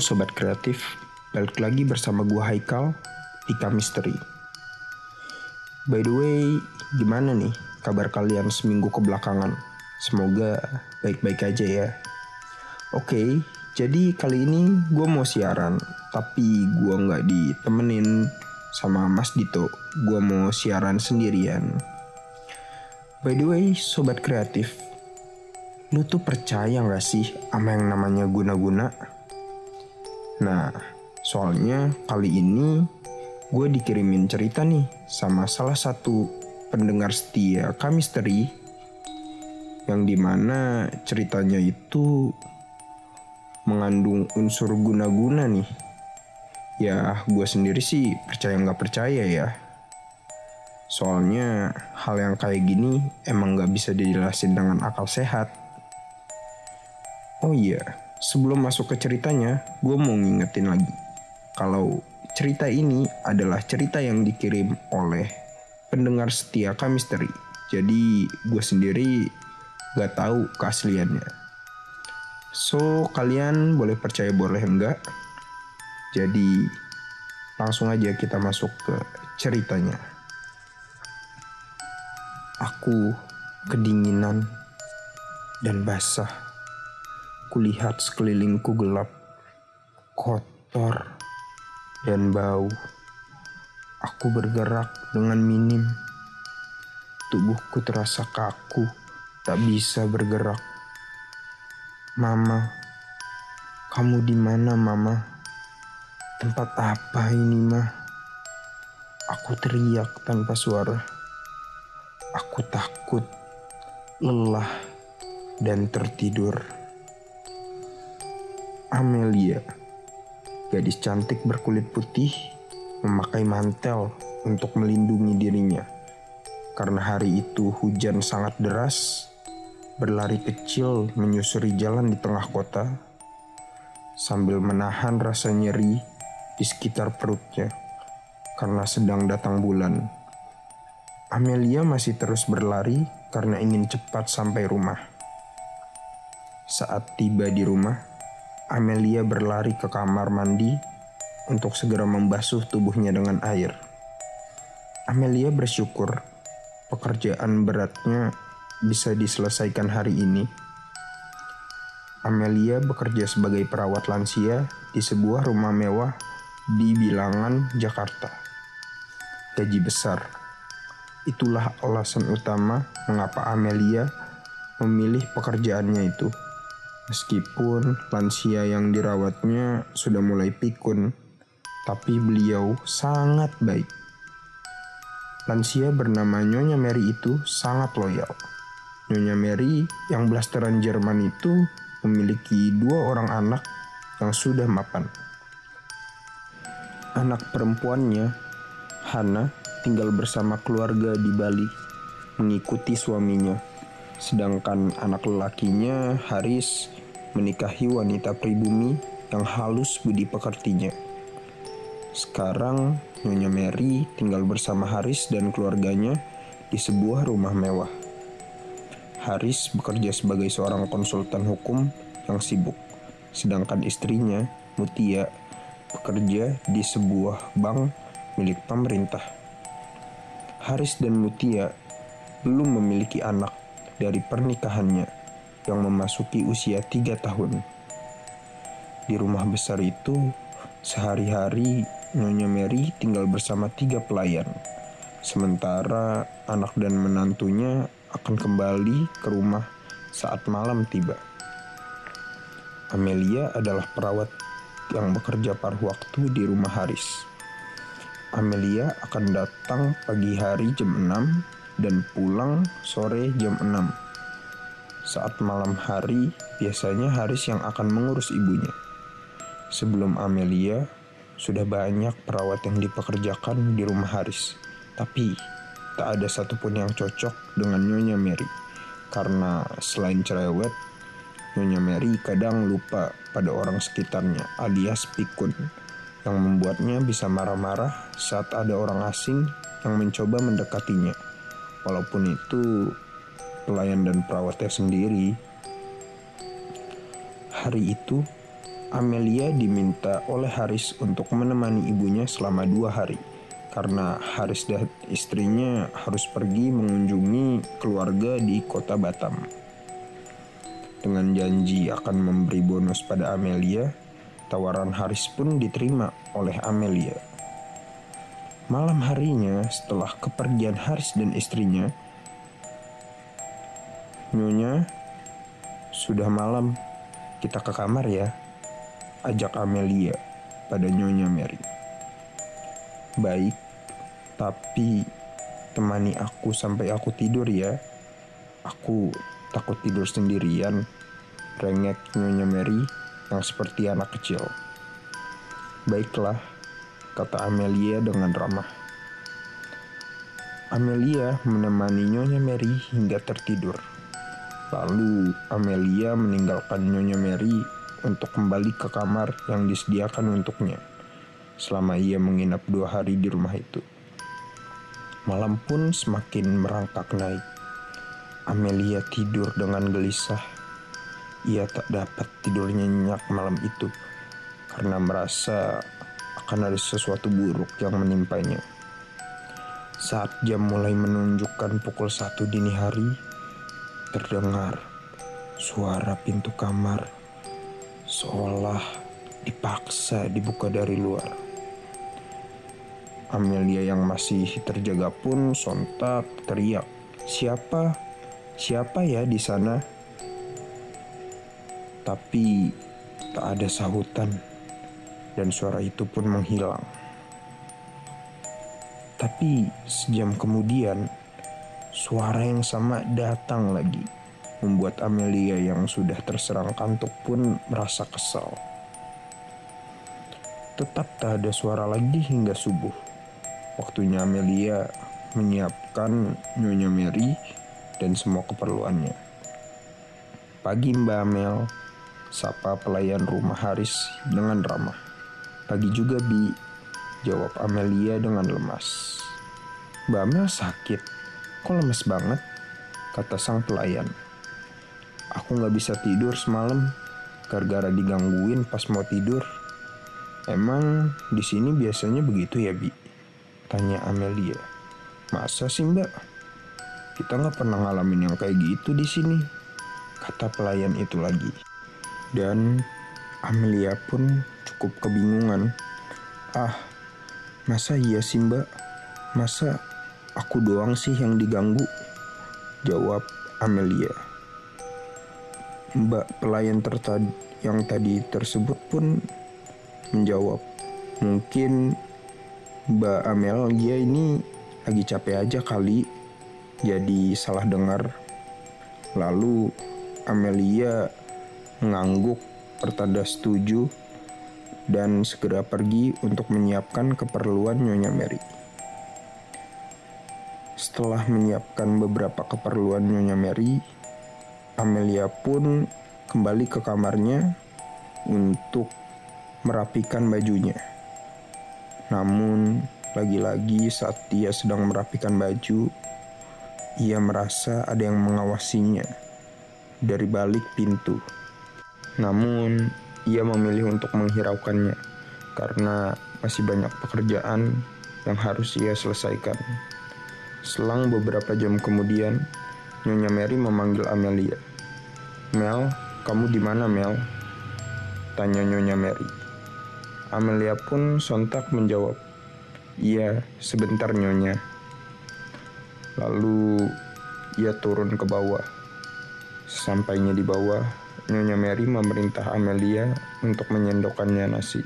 Sobat Kreatif, balik lagi bersama gua Haikal di Misteri. By the way, gimana nih kabar kalian seminggu kebelakangan? Semoga baik-baik aja ya. Oke, jadi kali ini gue mau siaran, tapi gue nggak ditemenin sama Mas Dito. Gue mau siaran sendirian. By the way, Sobat Kreatif, lu tuh percaya gak sih sama yang namanya guna-guna? Nah, soalnya kali ini gue dikirimin cerita nih sama salah satu pendengar setia Kamisteri yang di mana ceritanya itu mengandung unsur guna-guna nih. Ya, gue sendiri sih percaya nggak percaya ya. Soalnya hal yang kayak gini emang nggak bisa dijelasin dengan akal sehat. Oh iya, sebelum masuk ke ceritanya, gue mau ngingetin lagi. Kalau cerita ini adalah cerita yang dikirim oleh pendengar setia Kamisteri. Jadi gue sendiri gak tahu keasliannya. So, kalian boleh percaya boleh enggak. Jadi, langsung aja kita masuk ke ceritanya. Aku kedinginan dan basah Kulihat sekelilingku gelap, kotor, dan bau. Aku bergerak dengan minim. Tubuhku terasa kaku, tak bisa bergerak. Mama, kamu di mana, Mama? Tempat apa ini, Ma? Aku teriak tanpa suara. Aku takut, lelah, dan tertidur. Amelia, gadis cantik berkulit putih, memakai mantel untuk melindungi dirinya. Karena hari itu hujan sangat deras, berlari kecil menyusuri jalan di tengah kota, sambil menahan rasa nyeri di sekitar perutnya karena sedang datang bulan. Amelia masih terus berlari karena ingin cepat sampai rumah. Saat tiba di rumah, Amelia berlari ke kamar mandi untuk segera membasuh tubuhnya dengan air. Amelia bersyukur pekerjaan beratnya bisa diselesaikan hari ini. Amelia bekerja sebagai perawat lansia di sebuah rumah mewah di Bilangan, Jakarta. Gaji besar. Itulah alasan utama mengapa Amelia memilih pekerjaannya itu. Meskipun lansia yang dirawatnya sudah mulai pikun, tapi beliau sangat baik. Lansia bernama Nyonya Mary itu sangat loyal. Nyonya Mary yang blasteran Jerman itu memiliki dua orang anak yang sudah mapan. Anak perempuannya, Hana, tinggal bersama keluarga di Bali, mengikuti suaminya. Sedangkan anak lelakinya, Haris, menikahi wanita pribumi yang halus budi pekertinya. Sekarang Nyonya Mary tinggal bersama Haris dan keluarganya di sebuah rumah mewah. Haris bekerja sebagai seorang konsultan hukum yang sibuk, sedangkan istrinya, Mutia, bekerja di sebuah bank milik pemerintah. Haris dan Mutia belum memiliki anak dari pernikahannya yang memasuki usia tiga tahun. Di rumah besar itu, sehari-hari Nyonya Mary tinggal bersama tiga pelayan. Sementara anak dan menantunya akan kembali ke rumah saat malam tiba. Amelia adalah perawat yang bekerja paruh waktu di rumah Haris. Amelia akan datang pagi hari jam 6 dan pulang sore jam 6 saat malam hari, biasanya Haris yang akan mengurus ibunya. Sebelum Amelia, sudah banyak perawat yang dipekerjakan di rumah Haris. Tapi, tak ada satupun yang cocok dengan Nyonya Mary. Karena selain cerewet, Nyonya Mary kadang lupa pada orang sekitarnya alias pikun yang membuatnya bisa marah-marah saat ada orang asing yang mencoba mendekatinya. Walaupun itu pelayan dan perawatnya sendiri. Hari itu, Amelia diminta oleh Haris untuk menemani ibunya selama dua hari karena Haris dan istrinya harus pergi mengunjungi keluarga di kota Batam. Dengan janji akan memberi bonus pada Amelia, tawaran Haris pun diterima oleh Amelia. Malam harinya setelah kepergian Haris dan istrinya, Nyonya, sudah malam, kita ke kamar ya, ajak Amelia pada Nyonya Mary. Baik, tapi temani aku sampai aku tidur ya. Aku takut tidur sendirian, rengek Nyonya Mary yang seperti anak kecil. Baiklah, kata Amelia dengan ramah. Amelia menemani Nyonya Mary hingga tertidur. Lalu Amelia meninggalkan Nyonya Mary untuk kembali ke kamar yang disediakan untuknya selama ia menginap dua hari di rumah itu. Malam pun semakin merangkak naik. Amelia tidur dengan gelisah. Ia tak dapat tidur nyenyak malam itu karena merasa akan ada sesuatu buruk yang menimpanya. Saat jam mulai menunjukkan pukul satu dini hari, terdengar suara pintu kamar seolah dipaksa dibuka dari luar. Amelia yang masih terjaga pun sontak teriak, "Siapa? Siapa ya di sana?" Tapi tak ada sahutan dan suara itu pun menghilang. Tapi sejam kemudian Suara yang sama datang lagi, membuat Amelia yang sudah terserang kantuk pun merasa kesal. Tetap tak ada suara lagi hingga subuh. Waktunya Amelia menyiapkan Nyonya Mary dan semua keperluannya. Pagi Mbak Amel, sapa pelayan rumah Haris dengan ramah. Pagi juga Bi, jawab Amelia dengan lemas. Mbak Amel sakit, Kok lemes banget? Kata sang pelayan. Aku gak bisa tidur semalam gara-gara digangguin pas mau tidur. Emang di sini biasanya begitu ya, Bi? Tanya Amelia. Masa sih, Mbak? Kita nggak pernah ngalamin yang kayak gitu di sini. Kata pelayan itu lagi. Dan Amelia pun cukup kebingungan. Ah, masa iya sih, Mbak? Masa Aku doang sih yang diganggu, jawab Amelia. Mbak pelayan tertad yang tadi tersebut pun menjawab, mungkin Mbak Amelia ini lagi capek aja kali, jadi salah dengar. Lalu Amelia mengangguk pertanda setuju dan segera pergi untuk menyiapkan keperluan Nyonya Mary. Setelah menyiapkan beberapa keperluan Nyonya Mary, Amelia pun kembali ke kamarnya untuk merapikan bajunya. Namun, lagi-lagi saat dia sedang merapikan baju, ia merasa ada yang mengawasinya dari balik pintu. Namun, ia memilih untuk menghiraukannya karena masih banyak pekerjaan yang harus ia selesaikan. Selang beberapa jam kemudian, Nyonya Mary memanggil Amelia. Mel, kamu di mana Mel? Tanya Nyonya Mary. Amelia pun sontak menjawab, Iya, sebentar Nyonya. Lalu ia turun ke bawah. Sampainya di bawah, Nyonya Mary memerintah Amelia untuk menyendokkannya nasi.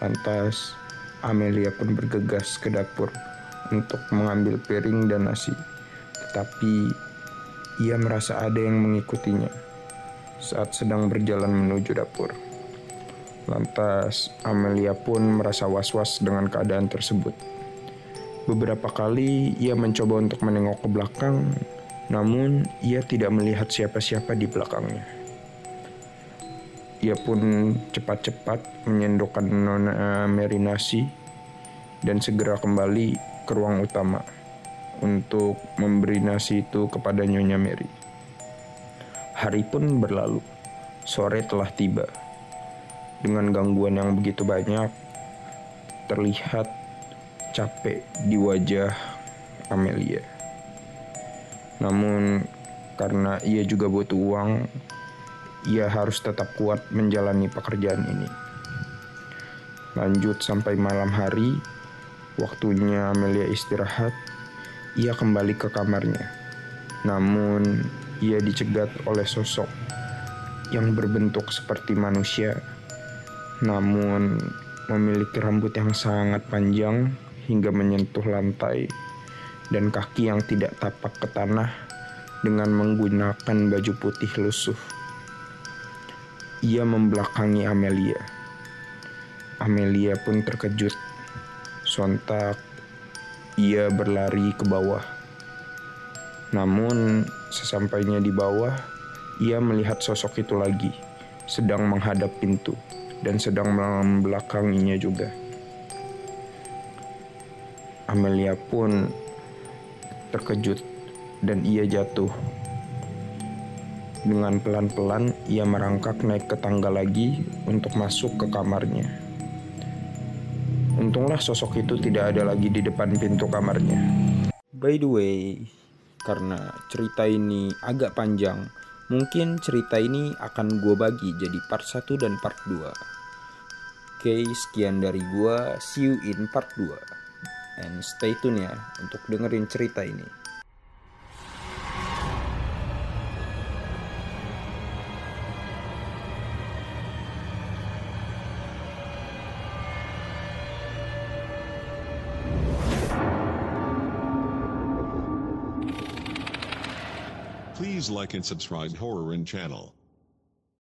Lantas, Amelia pun bergegas ke dapur untuk mengambil piring dan nasi, tetapi ia merasa ada yang mengikutinya saat sedang berjalan menuju dapur. Lantas, Amelia pun merasa was-was dengan keadaan tersebut. Beberapa kali ia mencoba untuk menengok ke belakang, namun ia tidak melihat siapa-siapa di belakangnya. Ia pun cepat-cepat menyendokkan Nona Mary nasi dan segera kembali ke ruang utama untuk memberi nasi itu kepada Nyonya Mary. Hari pun berlalu. Sore telah tiba. dengan gangguan yang begitu banyak, terlihat capek di wajah Amelia. Namun, karena ia juga butuh uang, ia harus tetap kuat menjalani pekerjaan ini. Lanjut sampai malam hari, waktunya Amelia istirahat, ia kembali ke kamarnya. Namun, ia dicegat oleh sosok yang berbentuk seperti manusia, namun memiliki rambut yang sangat panjang hingga menyentuh lantai dan kaki yang tidak tapak ke tanah dengan menggunakan baju putih lusuh. Ia membelakangi Amelia. Amelia pun terkejut. Sontak, ia berlari ke bawah. Namun, sesampainya di bawah, ia melihat sosok itu lagi, sedang menghadap pintu dan sedang membelakanginya juga. Amelia pun terkejut dan ia jatuh. Dengan pelan-pelan ia merangkak naik ke tangga lagi untuk masuk ke kamarnya. Untunglah sosok itu tidak ada lagi di depan pintu kamarnya. By the way, karena cerita ini agak panjang, mungkin cerita ini akan gue bagi jadi part 1 dan part 2. Oke, sekian dari gue. See you in part 2. And stay tune ya untuk dengerin cerita ini. Please like and subscribe Horror in channel.